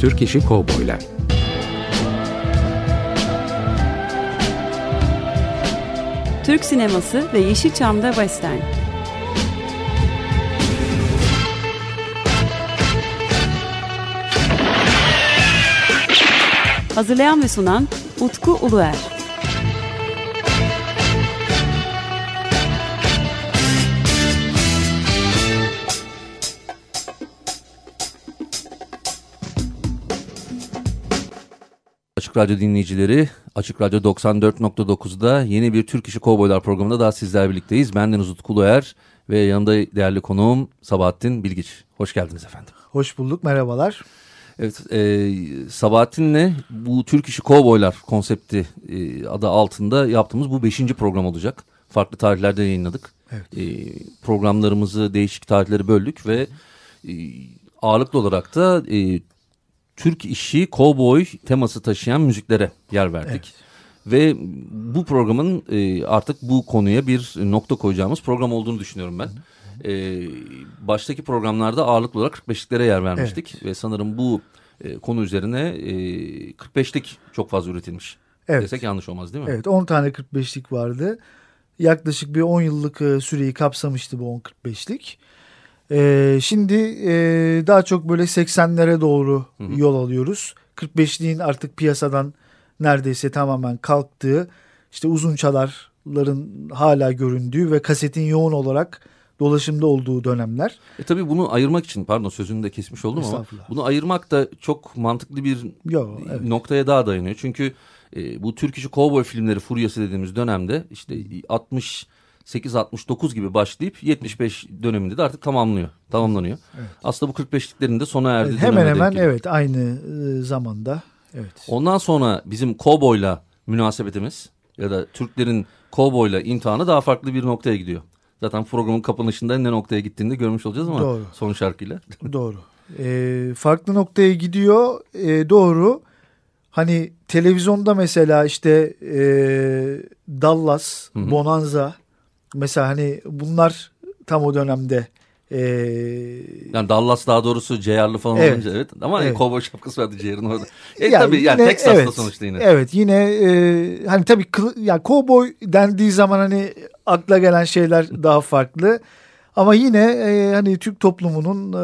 Türk İşi Kovboylar Türk sineması ve Yeşilçam'da Western. Hazırlayan ve sunan Utku Uluer. Açık Radyo dinleyicileri, Açık Radyo 94.9'da yeni bir Türk İşi Kovboylar programında daha sizler birlikteyiz. Ben Deniz Utku Uluer ve yanımda değerli konuğum Sabahattin Bilgiç. Hoş geldiniz efendim. Hoş bulduk, merhabalar. Evet, e, Sabahattin'le bu Türk İşi Kovboylar konsepti e, adı altında yaptığımız bu beşinci program olacak. Farklı tarihlerde yayınladık. Evet. E, programlarımızı değişik tarihleri böldük ve e, ağırlıklı olarak da e, Türk işi kovboy teması taşıyan müziklere yer verdik. Ve bu programın e, artık bu konuya bir nokta koyacağımız program olduğunu düşünüyorum ben. E, baştaki programlarda ağırlıklı olarak 45'liklere yer vermiştik. Ve sanırım bu e, konu üzerine e, 45'lik çok fazla üretilmiş. Evet. Desek yanlış olmaz değil mi? Evet 10 tane 45'lik vardı. Yaklaşık bir 10 yıllık e, süreyi kapsamıştı bu 10 45'lik. Ee, şimdi e, daha çok böyle 80'lere doğru Hı hı. yol alıyoruz. 45'liğin artık piyasadan neredeyse tamamen kalktığı, işte uzun çalarların hala göründüğü ve kasetin yoğun olarak dolaşımda olduğu dönemler. E tabii bunu ayırmak için pardon sözünü de kesmiş oldum ama bunu ayırmak da çok mantıklı bir Yo, evet. noktaya daha dayanıyor. Çünkü e, bu Türk işi kovboy filmleri furyası dediğimiz dönemde işte 68-69 gibi başlayıp 75 döneminde de artık tamamlıyor, tamamlanıyor. Aslında bu 45'liklerin de sona erdiği hemen denk hemen geliyor. evet aynı e, zamanda. Evet. Ondan sonra bizim kovboyla münasebetimiz ya da Türklerin kovboyla imtihanı daha farklı bir noktaya gidiyor. Zaten programın kapanışında ne noktaya gittiğini de görmüş olacağız ama Doğru. son şarkıyla. Doğru. Ee, farklı noktaya gidiyor. Ee, doğru. Hani televizyonda mesela işte e, Dallas, Hı hı. Bonanza mesela hani bunlar tam o dönemde e, Yani Dallas daha doğrusu Ceyarlı falan Evet. olunca evet. Ama Evet. kovboy şapkası vardı Ceyar'ın orada. E yani tabii yani yine- Texas'ta evet, sonuçta yine. Evet yine e, hani tabii kılı- yani kovboy dendiği zaman hani akla gelen şeyler daha farklı. Ama yine e, hani Türk toplumunun e,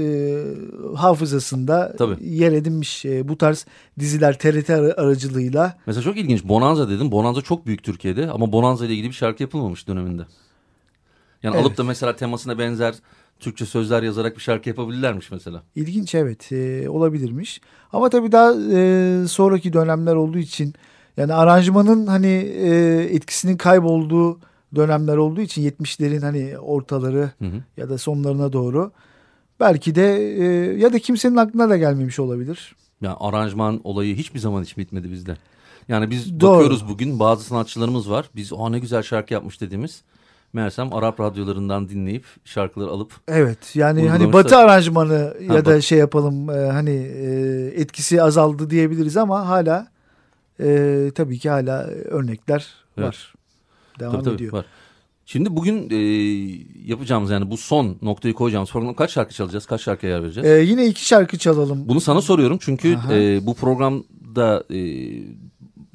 e, hafızasında Tabii. yer edinmiş e, bu tarz diziler TRT ar- aracılığıyla. Mesela çok ilginç Bonanza dedim. Bonanza çok büyük Türkiye'de ama Bonanza ile ilgili bir şarkı yapılmamış döneminde. Yani Evet. alıp da mesela temasına benzer Türkçe sözler yazarak bir şarkı yapabilirlermiş mesela. İlginç evet e, olabilirmiş. Ama tabii daha e, sonraki dönemler olduğu için yani aranjmanın hani e, etkisinin kaybolduğu dönemler olduğu için 70'lerin hani ortaları Hı hı. ya da sonlarına doğru belki de e, ya da kimsenin aklına da gelmemiş olabilir. Yani aranjman olayı hiçbir zaman hiç bitmedi bizde. Yani biz Doğru. bakıyoruz bugün bazı sanatçılarımız var. Biz o ne güzel şarkı yapmış dediğimiz. Meğersem Arap radyolarından dinleyip şarkıları alıp Evet yani hani batı aranjmanı ya Ha, da bat- şey yapalım e, hani e, etkisi azaldı diyebiliriz ama hala e, tabii ki hala örnekler Evet. var. Devam Tabii, tabii, ediyor. var. Şimdi bugün e, yapacağımız yani bu son noktayı koyacağımız programda kaç şarkı çalacağız? Kaç şarkıya yer vereceğiz? E, yine iki şarkı çalalım. Bunu sana soruyorum çünkü Aha. e, bu programda e,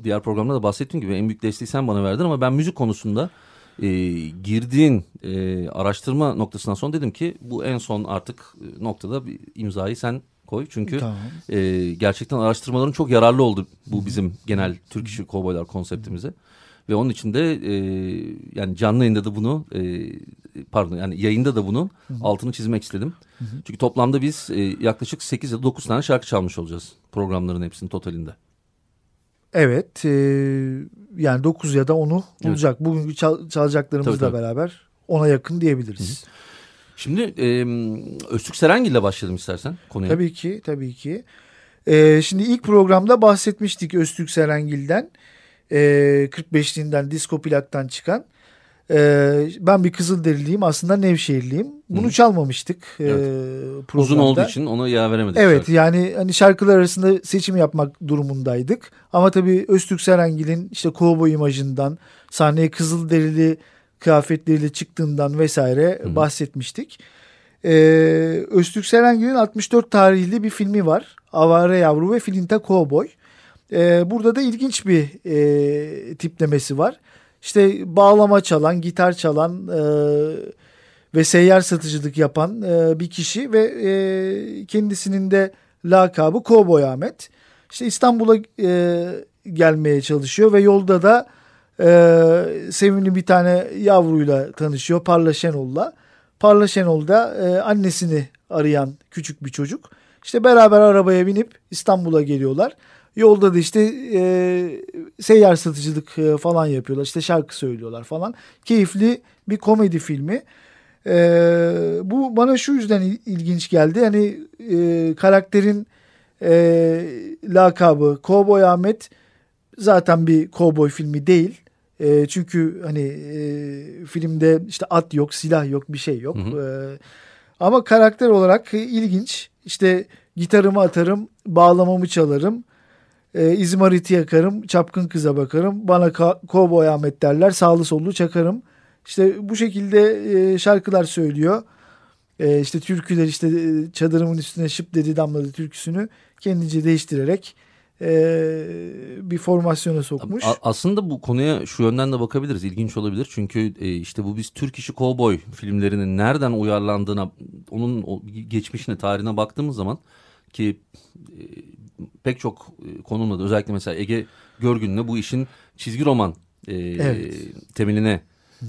diğer programda da bahsettiğim gibi en büyük desteği sen bana verdin ama ben müzik konusunda e, girdiğin e, araştırma noktasından sonra dedim ki bu en son artık e, noktada bir imzayı sen koy. Çünkü Tamam. e, gerçekten araştırmaların çok yararlı oldu bu bizim genel Türk işi kovboylar konseptimize. Ve onun için de e, yani canlı yayında da bunu e, pardon yani yayında da bunun altını çizmek istedim. Çünkü toplamda biz e, yaklaşık 8 ya da 9 tane şarkı çalmış olacağız programların hepsinin totalinde. Evet e, yani 9 ya da 10'u Evet. olacak. Bugünkü çal- çalacaklarımızla Tabii, tabii. beraber ona yakın diyebiliriz. Şimdi e, Öztürk Serengil ile başlayalım istersen konuya. Tabii ki tabii ki. E, şimdi ilk programda bahsetmiştik Öztürk Serengil'den. E, 45'liğinden disco plaktan çıkan. E, ben bir Kızılderiliyim aslında Nevşehirliyim. Bunu Hı. çalmamıştık e, programda. Uzun olduğu için ona yer veremedik. Evet şarkı. yani hani şarkılar arasında seçim yapmak durumundaydık. Ama tabii Öztürk Serengil'in işte kovboy imajından sahneye Kızılderili kıyafetleriyle çıktığından vesaire Hı bahsetmiştik. E, Öztürk Serengil'in 64 tarihli bir filmi var. Avare Yavru ve Filinta Cowboy. E, burada da ilginç bir e, tiplemesi var. İşte bağlama çalan, gitar çalan e, ve seyyar satıcılık yapan e, bir kişi ve e, kendisinin de lakabı Cowboy Ahmet. İşte İstanbul'a e, gelmeye çalışıyor ve yolda da e, sevimli bir tane yavruyla tanışıyor Parla Şenol'la. Parla Şenol da e, annesini arayan küçük bir çocuk. İşte beraber arabaya binip İstanbul'a geliyorlar. Yolda da işte e, seyyar satıcılık e, falan yapıyorlar. İşte şarkı söylüyorlar falan. Keyifli bir komedi filmi. E, bu bana şu yüzden ilginç geldi. Hani e, karakterin e, lakabı Cowboy Ahmet zaten bir cowboy filmi değil. E, çünkü hani e, filmde işte at yok, silah yok, bir şey yok. Hı hı. E, ama karakter olarak ilginç. İşte gitarımı atarım, bağlamamı çalarım, e, izmariti yakarım, çapkın kıza bakarım, bana kovboy Ahmet derler, sağlı sollu çakarım. İşte bu şekilde e, şarkılar söylüyor. E, işte türküler işte e, çadırımın üstüne şıp dedi damladı türküsünü kendince değiştirerek e, bir formasyona sokmuş. A, aslında bu konuya şu yönden de bakabiliriz. İlginç olabilir. Çünkü e, işte bu biz Türk işi kovboy filmlerinin nereden uyarlandığına, onun geçmişine, tarihine baktığımız zaman ki e, pek çok e, konumda da özellikle mesela Ege Görgün'le bu işin çizgi roman e, evet. temeline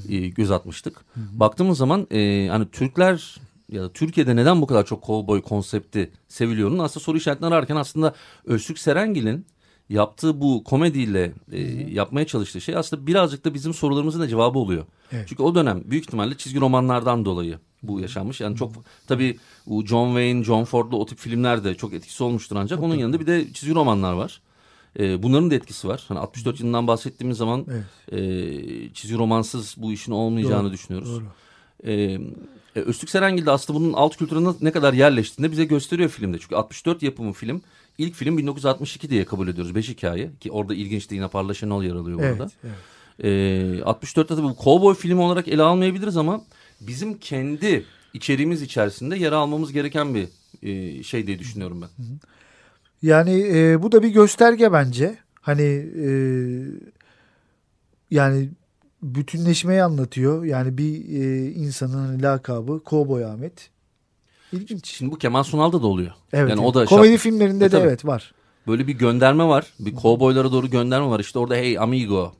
e, göz atmıştık. Hı hı. Baktığımız zaman e, hani Türkler ya da Türkiye'de neden bu kadar çok cowboy konsepti seviliyorun aslında soru işaretleri ararken aslında Öztürk Serengil'in yaptığı bu komediyle e, yapmaya çalıştığı şey aslında birazcık da bizim sorularımızın da cevabı oluyor. Evet. Çünkü o dönem büyük ihtimalle çizgi romanlardan dolayı bu yaşanmış. Yani çok tabii John Wayne, John Ford'lu o tip filmler de çok etkisi olmuştur ancak onun yanında bir de çizgi romanlar var. E, bunların da etkisi var. Hani 64 yılından bahsettiğimiz zaman evet. e, çizgi romansız bu işin olmayacağını doğru, düşünüyoruz. Doğru. E, e, Öztürk Serengil de aslında bunun alt kültürüne ne kadar yerleştiğini bize gösteriyor filmde. Çünkü 64 yapımı film. İlk film 1962 diye kabul ediyoruz. Beş hikaye. Ki orada ilginç de yine Parla Şenol yer alıyor evet, burada. Evet. E, 64'te tabii bu cowboy filmi olarak ele almayabiliriz ama bizim kendi içeriğimiz içerisinde yer almamız gereken bir e, şey diye düşünüyorum ben. Yani e, bu da bir gösterge bence. Hani e, yani bütünleşmeyi anlatıyor. Yani bir e, insanın hani lakabı Cowboy Ahmet. İlginç. Şimdi bu Kemal Sunal'da da oluyor. Evet. Yani o da komedi şart... filmlerinde e, de evet var. Böyle bir gönderme var. Bir kovboylara doğru gönderme var. İşte orada hey amigo.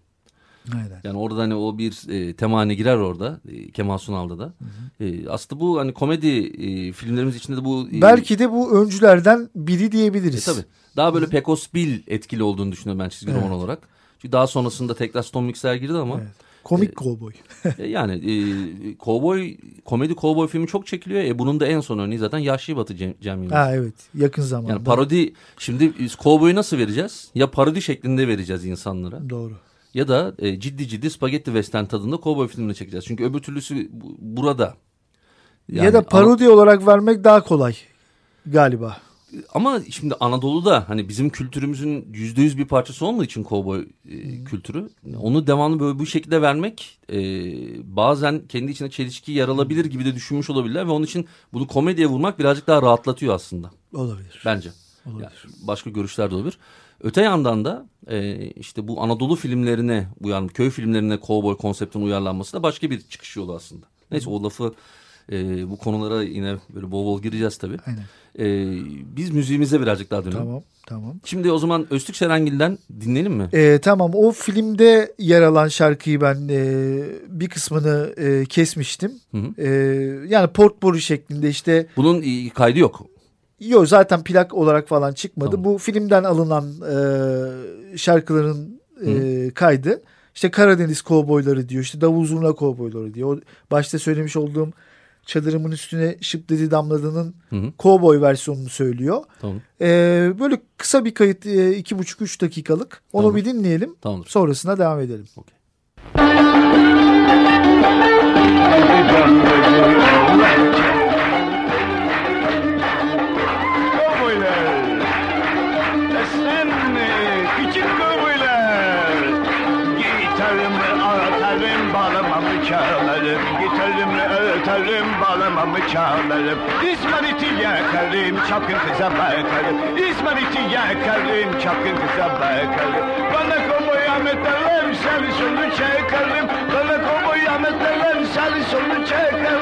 Aynen. Yani orada hani o bir e, temane girer orada e, Kemal Sunal'da da. Hı hı. E, aslında bu hani komedi e, filmlerimiz içinde de bu... E, Belki de bu öncülerden biri diyebiliriz. E, tabii. Daha böyle Pecos Bill etkili olduğunu düşünüyorum ben çizgi evet. roman olarak. Çünkü daha sonrasında tekrar Stone Mixer girdi ama... Evet. Komik kovboy. E, yani e, kovboy komedi kovboy filmi çok çekiliyor. E bunun da en son örneği zaten Yaşlı Batı Cem, Cem Yılmaz. Ha evet yakın zamanda. Yani parodi şimdi kovboyu nasıl vereceğiz? Ya parodi şeklinde vereceğiz insanlara. Doğru. Ya da e, ciddi ciddi spagetti western tadında kovboy filmini çekeceğiz. Çünkü öbür türlüsü burada. Yani, ya da parodi ama, olarak vermek daha kolay galiba ama şimdi Anadolu'da hani bizim kültürümüzün yüzde yüz bir parçası olmadığı için kovboy e, kültürü onu devamlı böyle bu şekilde vermek e, bazen kendi içinde çelişki yaralabilir gibi de düşünmüş olabilirler ve onun için bunu komediye vurmak birazcık daha rahatlatıyor aslında. Olabilir. Bence. Olabilir. Yani başka görüşler de olabilir. Öte yandan da e, işte bu Anadolu filmlerine uyan köy filmlerine kovboy konseptinin uyarlanması da başka bir çıkış yolu aslında. Neyse o lafı e, bu konulara yine böyle bol bol gireceğiz tabii. Aynen. E, biz müziğimize birazcık daha dönelim. Tamam, tamam. Şimdi o zaman Öztürk Serengil'den dinleyelim mi? E, tamam, o filmde yer alan şarkıyı ben e, bir kısmını e, kesmiştim. Hı hı. E, yani portbori şeklinde işte. Bunun kaydı yok. Yok zaten plak olarak falan çıkmadı. Tamam. Bu filmden alınan e, şarkıların e, kaydı. İşte Karadeniz kovboyları diyor. İşte Davul Zurna kovboyları diyor. O başta söylemiş olduğum çadırımın üstüne şıp dedi damladığının kovboy versiyonunu söylüyor. Tamam. Ee, böyle kısa bir kayıt e, iki buçuk üç dakikalık. Onu tamam. bir dinleyelim. Tamamdır. Sonrasına devam edelim. Okay. Hadi çalarım İsmariti yakarım çapkın kıza bakarım. İsmariti yakarım çapkın kıza bakarım. Bana kovboy Ahmetlerim sarı solu çekerim Bana kovboy Ahmetlerim sarı solu çekerim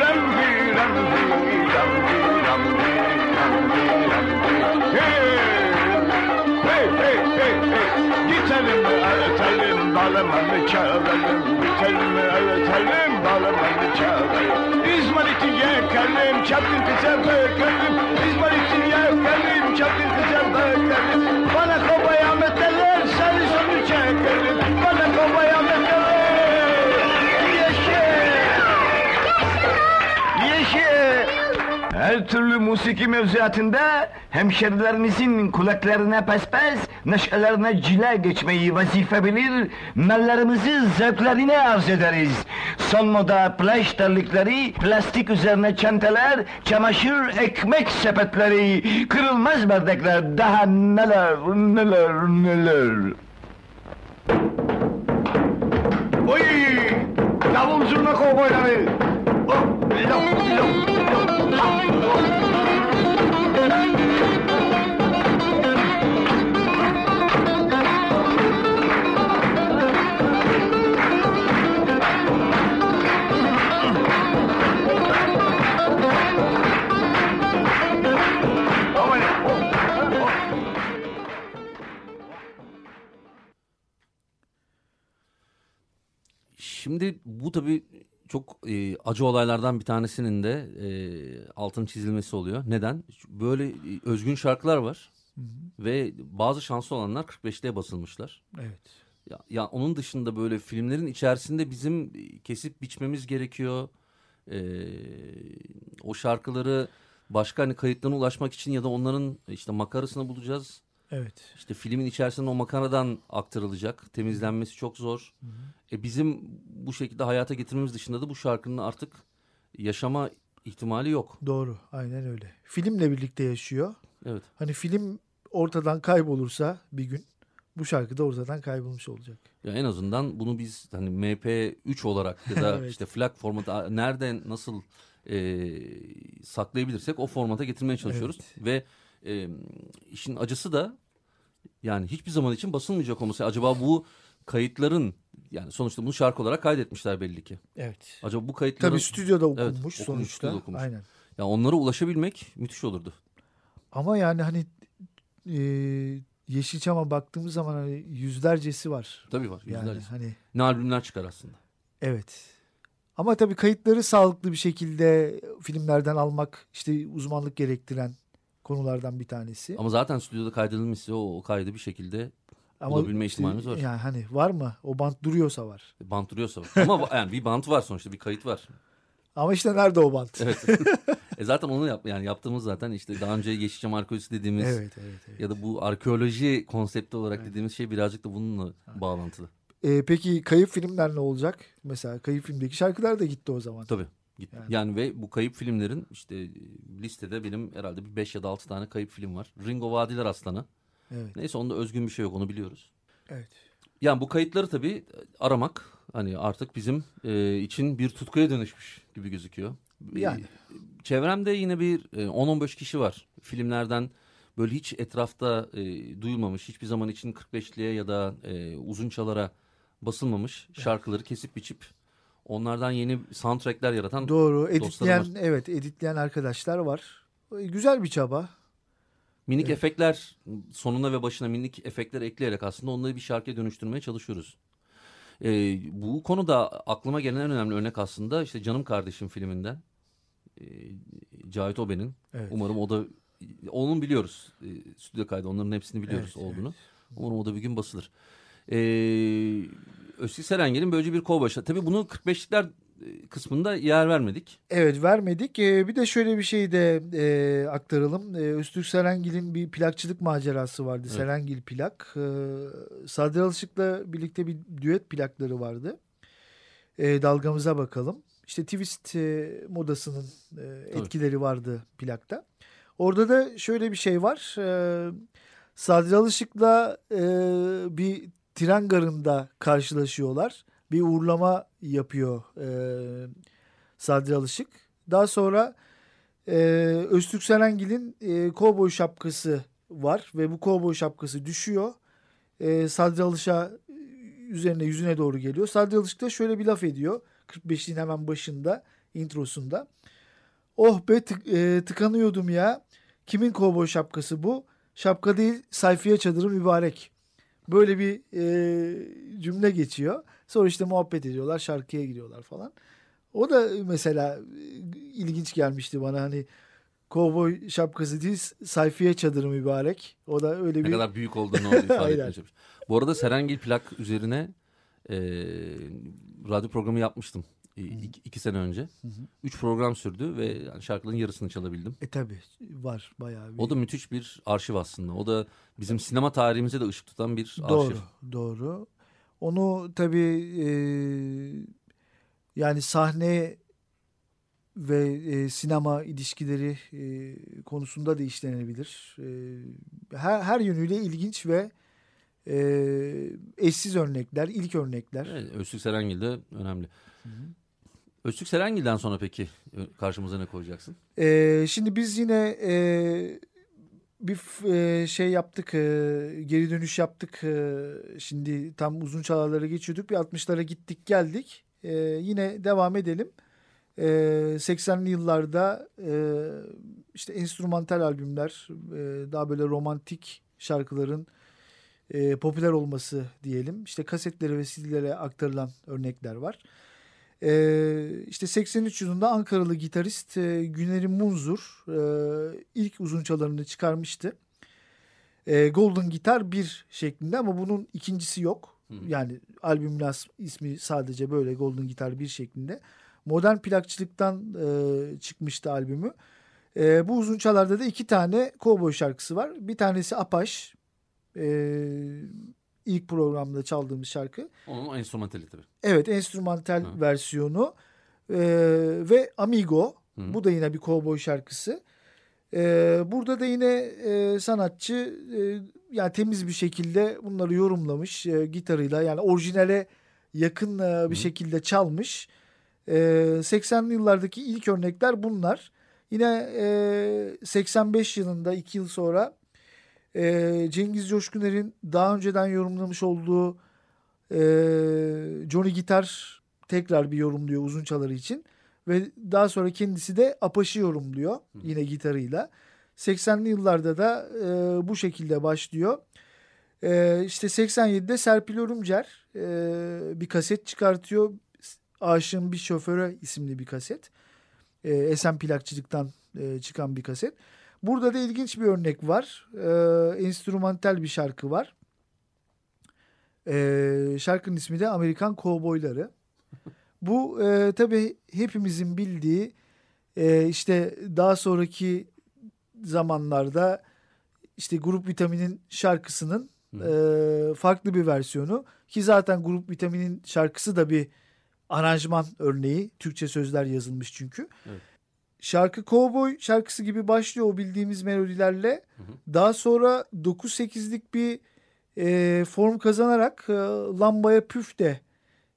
Rambi rambi rambi rambi rambi Hey hey hey hey Gitarımı atarım bağlamanı çalalım Gitarımı aratalım bağlamanı çalalım İzmariti yakalım çapkın kıza bakalım İzmariti yakalım çapkın kıza bakalım türlü musiki mevzuatında hemşerilerinizin kulaklarına pespes, neşelerine cile geçmeyi vazife bilir, mallarımızı zevklerine arz ederiz. Son moda plaj terlikleri, plastik üzerine çantalar, çamaşır ekmek sepetleri, kırılmaz bardaklar, daha neler, neler, neler. Oy! Davul zurna kovboyları! Lop, lop, lop, Thank you. Çok e, acı olaylardan bir tanesinin de e, altın çizilmesi oluyor. Neden? Böyle e, özgün şarkılar var ve bazı şanslı olanlar 45'te basılmışlar. Evet. Ya, ya onun dışında böyle filmlerin içerisinde bizim e, kesip biçmemiz gerekiyor. Ee, o şarkıları başka hani kayıtlarına ulaşmak için ya da onların işte makarasını bulacağız. Evet. İşte filmin içerisinde o makaradan aktarılacak. Temizlenmesi çok zor. E bizim bu şekilde hayata getirmemiz dışında da bu şarkının artık yaşama ihtimali yok. Doğru. Aynen öyle. Filmle birlikte yaşıyor. Evet. Hani film ortadan kaybolursa bir gün bu şarkı da ortadan kaybolmuş olacak. Ya en azından bunu biz hani MP3 olarak ya da Evet. işte FLAC formatı nereden nasıl e, saklayabilirsek o formata getirmeye çalışıyoruz. Ve e, işin acısı da yani hiçbir zaman için basılmayacak olması. Acaba bu kayıtların yani sonuçta bunu şarkı olarak kaydetmişler belli ki. Evet. Acaba bu kayıtların Tabii stüdyoda Evet, okunmuş okunmuş, sonuçta. okunmuş. Aynen. ya onlara ulaşabilmek müthiş olurdu. Ama yani hani e, Yeşilçam'a baktığımız zaman hani yüzlercesi var. Tabii var. Yani yüzlerce. hani Ne albümler çıkar aslında. evet. Ama tabii kayıtları sağlıklı bir şekilde filmlerden almak işte uzmanlık gerektiren konulardan bir tanesi. Ama zaten stüdyoda kaydedilmişse o, o kaydı bir şekilde bulabilme ihtimalimiz var. Yani hani var mı? O bant duruyorsa var. Bant duruyorsa var. Ama yani bir bant var sonuçta bir kayıt var. Ama işte nerede o bant? Evet. e zaten onu yap yani yaptığımız zaten işte daha önce Yeşilçam arkeolojisi dediğimiz Evet, evet, evet. ya da bu arkeoloji konsepti olarak dediğimiz şey birazcık da bununla bağlantılı. Ee, peki kayıp filmler ne olacak? Mesela kayıp filmdeki şarkılar da gitti o zaman. Tabii. Gitti. Yani. ve bu kayıp filmlerin işte e, listede benim herhalde bir 5 ya da 6 tane kayıp film var. Ringo Vadiler Aslanı. Evet. Neyse onda özgün bir şey yok onu biliyoruz. Evet. Yani bu kayıtları tabii aramak hani artık bizim e, için bir tutkuya dönüşmüş gibi gözüküyor. Yani. E, çevremde yine bir e, 10-15 kişi var. Filmlerden böyle hiç etrafta e, duyulmamış, hiçbir zaman için 45'liye ya da e, uzun çalara basılmamış şarkıları kesip biçip onlardan yeni soundtrackler yaratan Doğru. Editleyen evet editleyen arkadaşlar var. Ee, Güzel bir çaba. Minik efektler sonuna ve başına minik efektler ekleyerek aslında onları bir şarkıya dönüştürmeye çalışıyoruz. Ee, bu konuda aklıma gelen en önemli örnek aslında işte Canım Kardeşim filminden. Ee, Cahit Oben'in. Evet. Umarım o da onun biliyoruz. Ee, stüdyo kaydı onların hepsini biliyoruz Evet, olduğunu. Umarım o da bir gün basılır. Ee, Öztürk Serengel'in böylece bir kol başı. Tabii bunu 45'likler kısmında yer vermedik. Evet vermedik. Ee, bir de şöyle bir şey de e, aktaralım. Ee, Öztürk Serengil'in bir plakçılık macerası vardı. Evet. Serengil plak. Ee, Sadri Alışık'la birlikte bir düet plakları vardı. Ee, dalgamıza bakalım. İşte twist e, modasının e, etkileri vardı plakta. Orada da şöyle bir şey var. Ee, Sadri Alışık'la e, bir tren garında karşılaşıyorlar. Bir uğurlama yapıyor e, Sadri Alışık. Daha sonra e, Öztürk Serengil'in e, kovboy şapkası var ve bu kovboy şapkası düşüyor. E, Sadri Alış'a üzerine yüzüne doğru geliyor. Sadri Alışık da şöyle bir laf ediyor. 45'liğin hemen başında introsunda. Oh be tık, e, tıkanıyordum ya. Kimin kovboy şapkası bu? Şapka değil sayfiye çadırı mübarek. Böyle bir e, cümle geçiyor. Sonra işte muhabbet ediyorlar şarkıya giriyorlar falan. O da mesela e, ilginç gelmişti bana hani kovboy şapkası değil sayfiye çadırı mübarek. O da öyle ne bir... Ne kadar büyük olduğunu orada ifade çalışmış. Bu arada Serengil plak üzerine e, radyo programı yapmıştım. İki, iki sene önce. Üç program sürdü ve yani şarkıların yarısını çalabildim. E tabi var bayağı bir. O da müthiş bir arşiv aslında. O da bizim sinema tarihimize de ışık tutan bir Doğru, arşiv. doğru. Onu tabii e, yani sahne ve e, sinema ilişkileri e, konusunda da işlenebilir. E, her, her yönüyle ilginç ve e, eşsiz örnekler, ilk örnekler. Evet, Öztürk Serengil de önemli. Öztürk Serengil'den sonra peki e, karşımıza ne koyacaksın? E, şimdi biz yine e, bir e, şey yaptık, e, geri dönüş yaptık. E, şimdi tam uzun çalarlara geçiyorduk. Bir 60'lara gittik geldik. E, yine devam edelim. E, 80'li yıllarda e, işte enstrümantal albümler, e, daha böyle romantik şarkıların e, popüler olması diyelim. İşte kasetlere ve CD'lere aktarılan örnekler var. Ee, işte 83 yılında Ankaralı gitarist e, Günerim Munzur e, ilk uzun çalarını çıkarmıştı. E, Golden Gitar 1 şeklinde ama bunun ikincisi yok. Hı. Yani albümün as- ismi sadece böyle Golden Gitar 1 şeklinde. Modern plakçılıktan e, çıkmıştı albümü. E, bu uzun çalarda da iki tane kovboy şarkısı var. Bir tanesi Apaş. E, ilk programda çaldığımız şarkı. Onun enstrümantali tabii. Evet enstrümantal Hı. versiyonu Ee, ve Amigo Hı. bu da yine bir kovboy şarkısı. Ee, burada da yine e, sanatçı e, yani temiz bir şekilde bunları yorumlamış e, gitarıyla yani orijinale yakın e, bir Hı. şekilde çalmış. E, 80'li yıllardaki ilk örnekler bunlar. Yine e, 85 yılında iki yıl sonra e, Cengiz Coşkuner'in daha önceden yorumlamış olduğu e, Johnny Gitar tekrar bir yorumluyor uzun çaları için. Ve daha sonra kendisi de Apaş'ı yorumluyor yine gitarıyla. 80'li yıllarda da e, bu şekilde başlıyor. E, işte 87'de Serpil Örümcer e, bir kaset çıkartıyor. Aşığın Bir Şoföre isimli bir kaset. E, Esen plakçılıktan e, çıkan bir kaset. Burada da ilginç bir örnek var. E, enstrümantal bir şarkı var. E, şarkının ismi de Amerikan Kovboyları. Bu e, tabii hepimizin bildiği e, işte daha sonraki zamanlarda işte Grup Vitamin'in şarkısının e, farklı bir versiyonu. Ki zaten Grup Vitamin'in şarkısı da bir aranjman örneği. Türkçe sözler yazılmış çünkü. Evet. Şarkı Cowboy şarkısı gibi başlıyor o bildiğimiz melodilerle. Daha sonra 9-8'lik bir e, form kazanarak e, Lambaya Püf de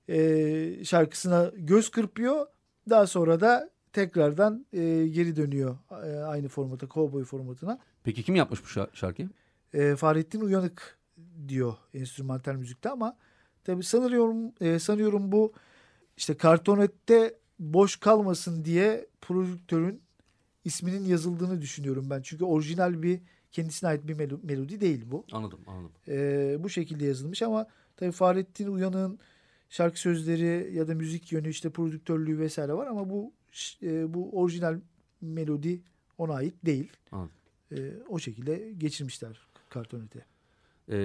e, şarkısına göz kırpıyor. Daha sonra da tekrardan e, geri dönüyor e, aynı formata, Cowboy formatına. Peki kim yapmış bu şa- şarkıyı? E, Fahrettin Uyanık diyor enstrümantal müzikte ama tabii sanıyorum e, sanıyorum bu işte kartonette boş kalmasın diye prodüktörün isminin yazıldığını düşünüyorum ben. Çünkü orijinal bir kendisine ait bir melo- melodi değil bu. Anladım anladım. E, bu şekilde yazılmış ama tabii Fahrettin Uyanık'ın şarkı sözleri ya da müzik yönü işte prodüktörlüğü vesaire var ama bu e, bu orijinal melodi ona ait değil. Anladım. E, o şekilde geçirmişler kartonete. Ee,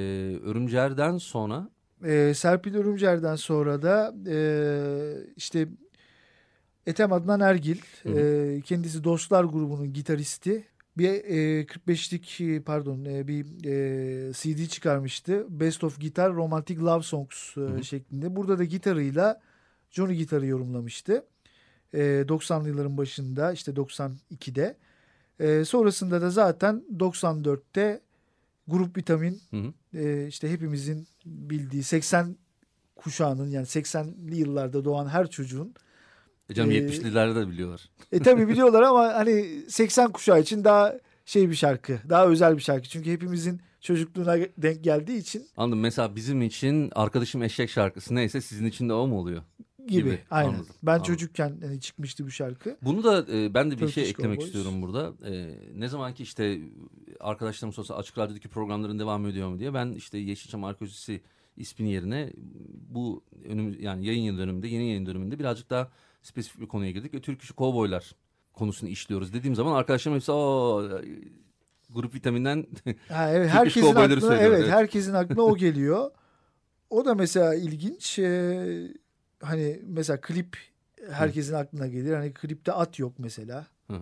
Örümcer'den sonra E, Serpil Örümcer'den sonra da e, işte Ethem Adnan Ergil Hı e, kendisi Dostlar grubunun gitaristi bir e, 45'lik pardon e, bir e, CD çıkarmıştı. Best of Gitar Romantic Love Songs e, hı. şeklinde. Burada da gitarıyla Johnny gitarı yorumlamıştı. E, 90'lı yılların başında işte 92'de. E, sonrasında da zaten 94'te Grup Vitamin hı hı. e, işte hepimizin bildiği 80 kuşağının yani 80'li yıllarda doğan her çocuğun E canım Ee, 70'liler de biliyorlar. E tabi biliyorlar ama hani 80 kuşağı için daha şey bir şarkı. Daha özel bir şarkı. Çünkü hepimizin çocukluğuna denk geldiği için Anladım. Mesela bizim için arkadaşım eşek şarkısı neyse sizin için de o mu oluyor? gibi. Gibi, Aynen. anladım, Ben anladım. çocukken hani çıkmıştı bu şarkı. Bunu da e, ben de bir Turkish şey eklemek Cowboys. istiyorum burada. E, ne zaman ki işte arkadaşlarım sorsa Açık Radyo'daki programların devam ediyor mu diye ben işte Yeşilçam Arkeolojisi isminin yerine bu önüm yani yayın yıl dönümünde yeni yayın dönümünde birazcık daha spesifik bir konuya girdik ve Türk işi kovboylar konusunu işliyoruz dediğim zaman arkadaşlarım hepsi o grup vitaminden Ha, evet, herkesin aklına, söylüyor, evet, evet. herkesin aklına o geliyor. O da mesela ilginç. Ee, hani mesela klip herkesin aklına gelir. Hani klipte at yok mesela. Hı.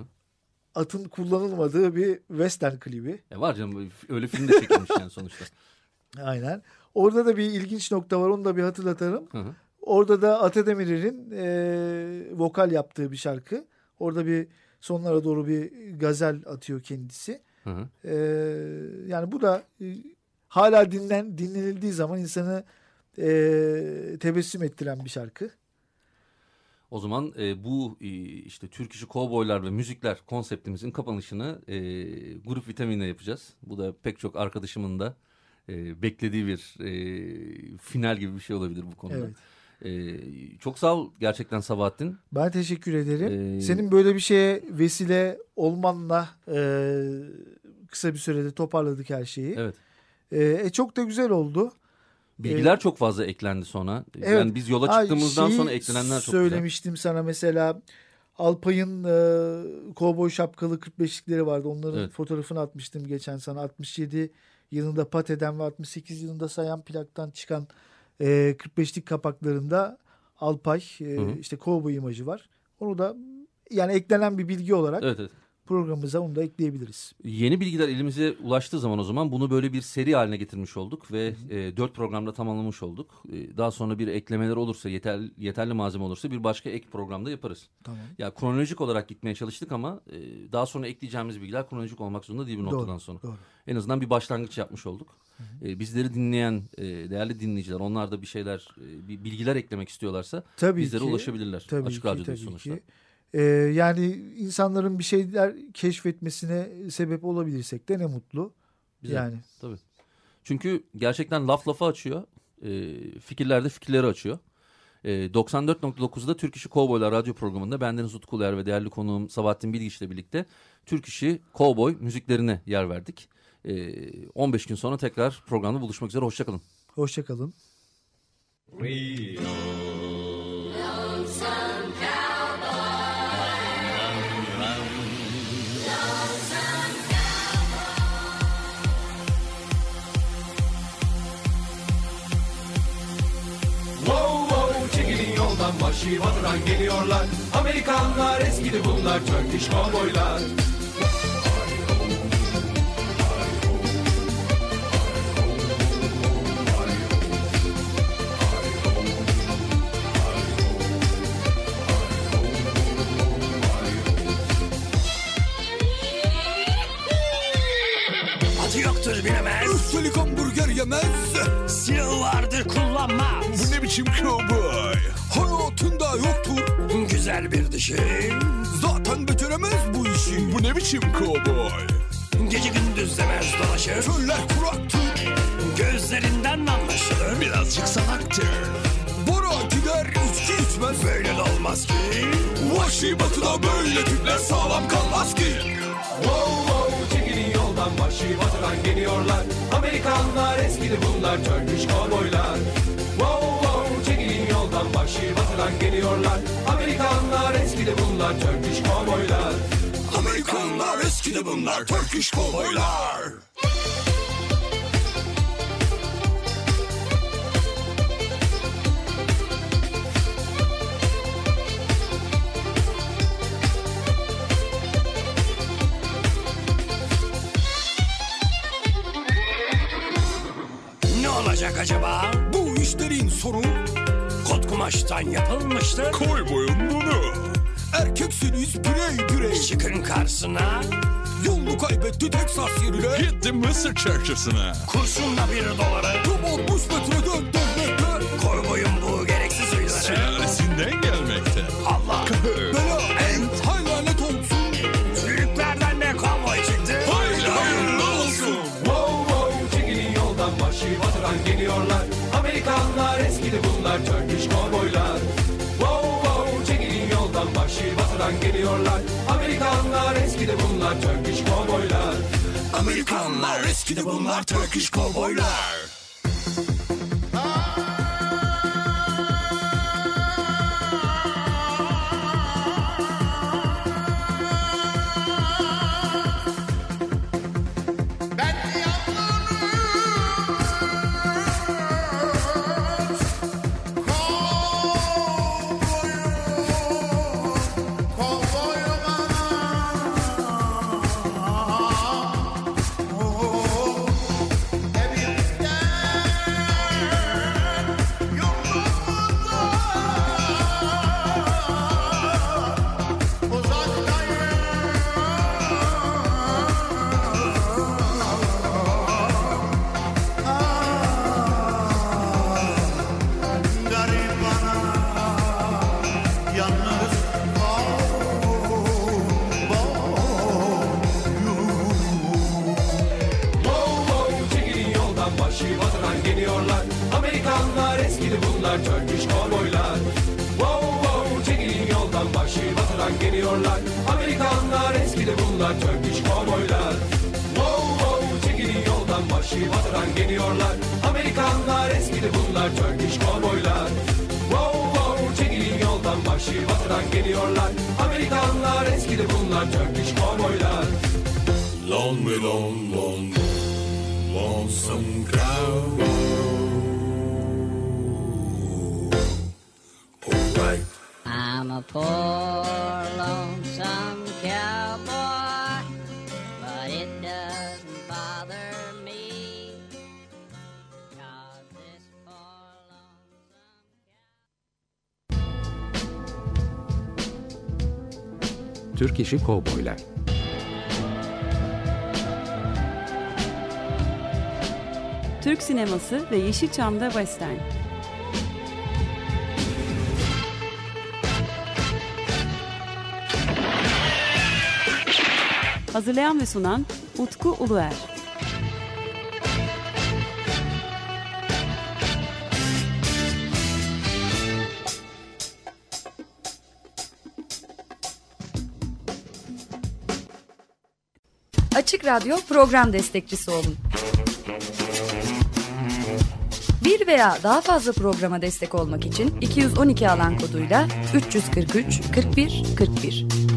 Atın kullanılmadığı bir western klibi. E var canım öyle film de çekilmiş yani sonuçta. Aynen. Orada da bir ilginç nokta var. Onu da bir hatırlatalım. Hı hı. Orada da Atademir'in e, vokal yaptığı bir şarkı. Orada bir sonlara doğru bir gazel atıyor kendisi. Hı hı. E, yani bu da e, hala dinlen dinlenildiği zaman insanı e, tebessüm ettiren bir şarkı. O zaman e, bu e, işte Türk işi kovboylar ve müzikler konseptimizin kapanışını e, grup vitaminle yapacağız. Bu da pek çok arkadaşımın da e, beklediği bir e, final gibi bir şey olabilir bu konuda. Evet. E, çok sağ ol gerçekten Sabahattin. Ben teşekkür ederim. Ee, Senin böyle bir şeye vesile olmanla e, kısa bir sürede toparladık her şeyi. Evet. E, e, çok da güzel oldu. Bilgiler çok fazla eklendi sonra. Evet. Yani biz yola Ha, çıktığımızdan şeyi sonra eklenenler çok Söylemiştim sana mesela Alpay'ın e, kovboy şapkalı 45'likleri vardı. Onların Evet. fotoğrafını atmıştım geçen sana. 67 yılında Pate'den ve 68 yılında Sayan plaktan çıkan e, 45'lik kapaklarında Alpay e, Hı hı. işte kovboy imajı var. Onu da yani eklenen bir bilgi olarak. Evet, evet. programımıza onu da ekleyebiliriz. Yeni bilgiler elimize ulaştığı zaman o zaman bunu böyle bir seri haline getirmiş olduk ve e, dört programda tamamlamış olduk. E, daha sonra bir eklemeler olursa yeter, yeterli malzeme olursa bir başka ek programda yaparız. Tamam. Ya kronolojik olarak gitmeye çalıştık ama e, daha sonra ekleyeceğimiz bilgiler kronolojik olmak zorunda değil bir Doğru, noktadan sonra. doğru. En azından bir başlangıç yapmış olduk. E, bizleri dinleyen e, değerli dinleyiciler onlar da bir şeyler e, bir bilgiler eklemek istiyorlarsa Tabii bizlere ki. ulaşabilirler. Tabii Açık ki, tabii sonuçta. ki. Ee, yani insanların bir şeyler keşfetmesine sebep olabilirsek de ne mutlu. Bize. Yani Tabii. Çünkü gerçekten laf lafa açıyor. E, fikirler de fikirleri açıyor. E, 94.9'da Türk İşi Kovboylar radyo programında bendeniz Utku Uluer ve değerli konuğum Sabahattin Bilgiç ile birlikte Türk İşi Kovboy müziklerine yer verdik. E, 15 gün sonra tekrar programda buluşmak üzere. Hoşçakalın. hoşçakalın. Başı batıran geliyorlar Amerikanlar eskidi bunlar Turkish kovboylar Üstelik hamburger yemez. Silahı vardır kullanmaz Bu ne biçim cowboy? Hayatında yoktur. Güzel bir dişi Zaten beceremez bu işi. Bu ne biçim cowboy? Gece gündüz demez dolaşır Çöller kuraktır. Gözlerinden anlaşılır Birazcık sanaktır. Bara gider içki içmez. Böyle de olmaz ki Vahşi batıda böyle tipler sağlam kalmaz ki. Wow wow yoldan başı batıran geliyorlar. Amerikanlar eskidi bunlar Turkish kovboylar. Wow wow çekilin yoldan başı batıran geliyorlar. Amerikanlar eskidi bunlar Turkish kovboylar. Amerikanlar eskidi bunlar Turkish cowboylar. Acaba Bu işlerin sonu Kot kumaştan yapılmıştır Cowboy'un bunu. Erkeksiniz birey birey. Çıkın karşısına Yolunu kaybetti Texas yerine. Gitti Mısır çarşısına. Kurşunla bir doları Tam 60 metreden dönmekte. Bunlar Turkish kovboylar Wow wow çekilin yoldan başı batıran geliyorlar. Amerikanlar eskidi bunlar Turkish kovboylar Amerikanlar eskidi bunlar Turkish kovboylar. Bunlar Turkish kovboylar. Wow wow çekilin yoldan başı batıran geliyorlar. Amerikanlar eskidi bunlar Turkish kovboylar. Wow wow çekilin yoldan başı batıran geliyorlar. Amerikanlar eskidi bunlar Turkish kovboylar. Wow wow çekilin yoldan başı batıran geliyorlar. Amerikanlar eskidi bunlar Turkish kovboylar. Long me long long lonesome cowboy. A poor lonesome cowboy, but it doesn't bother me. 'cause this poor lonesome Türk işi kovboylar. Türk sineması ve Yeşilçam'da Western. Hazırlayan ve sunan Utku Uluer. Açık Radyo program destekçisi olun. Bir veya daha fazla programa destek olmak için 212 alan koduyla 343 41 41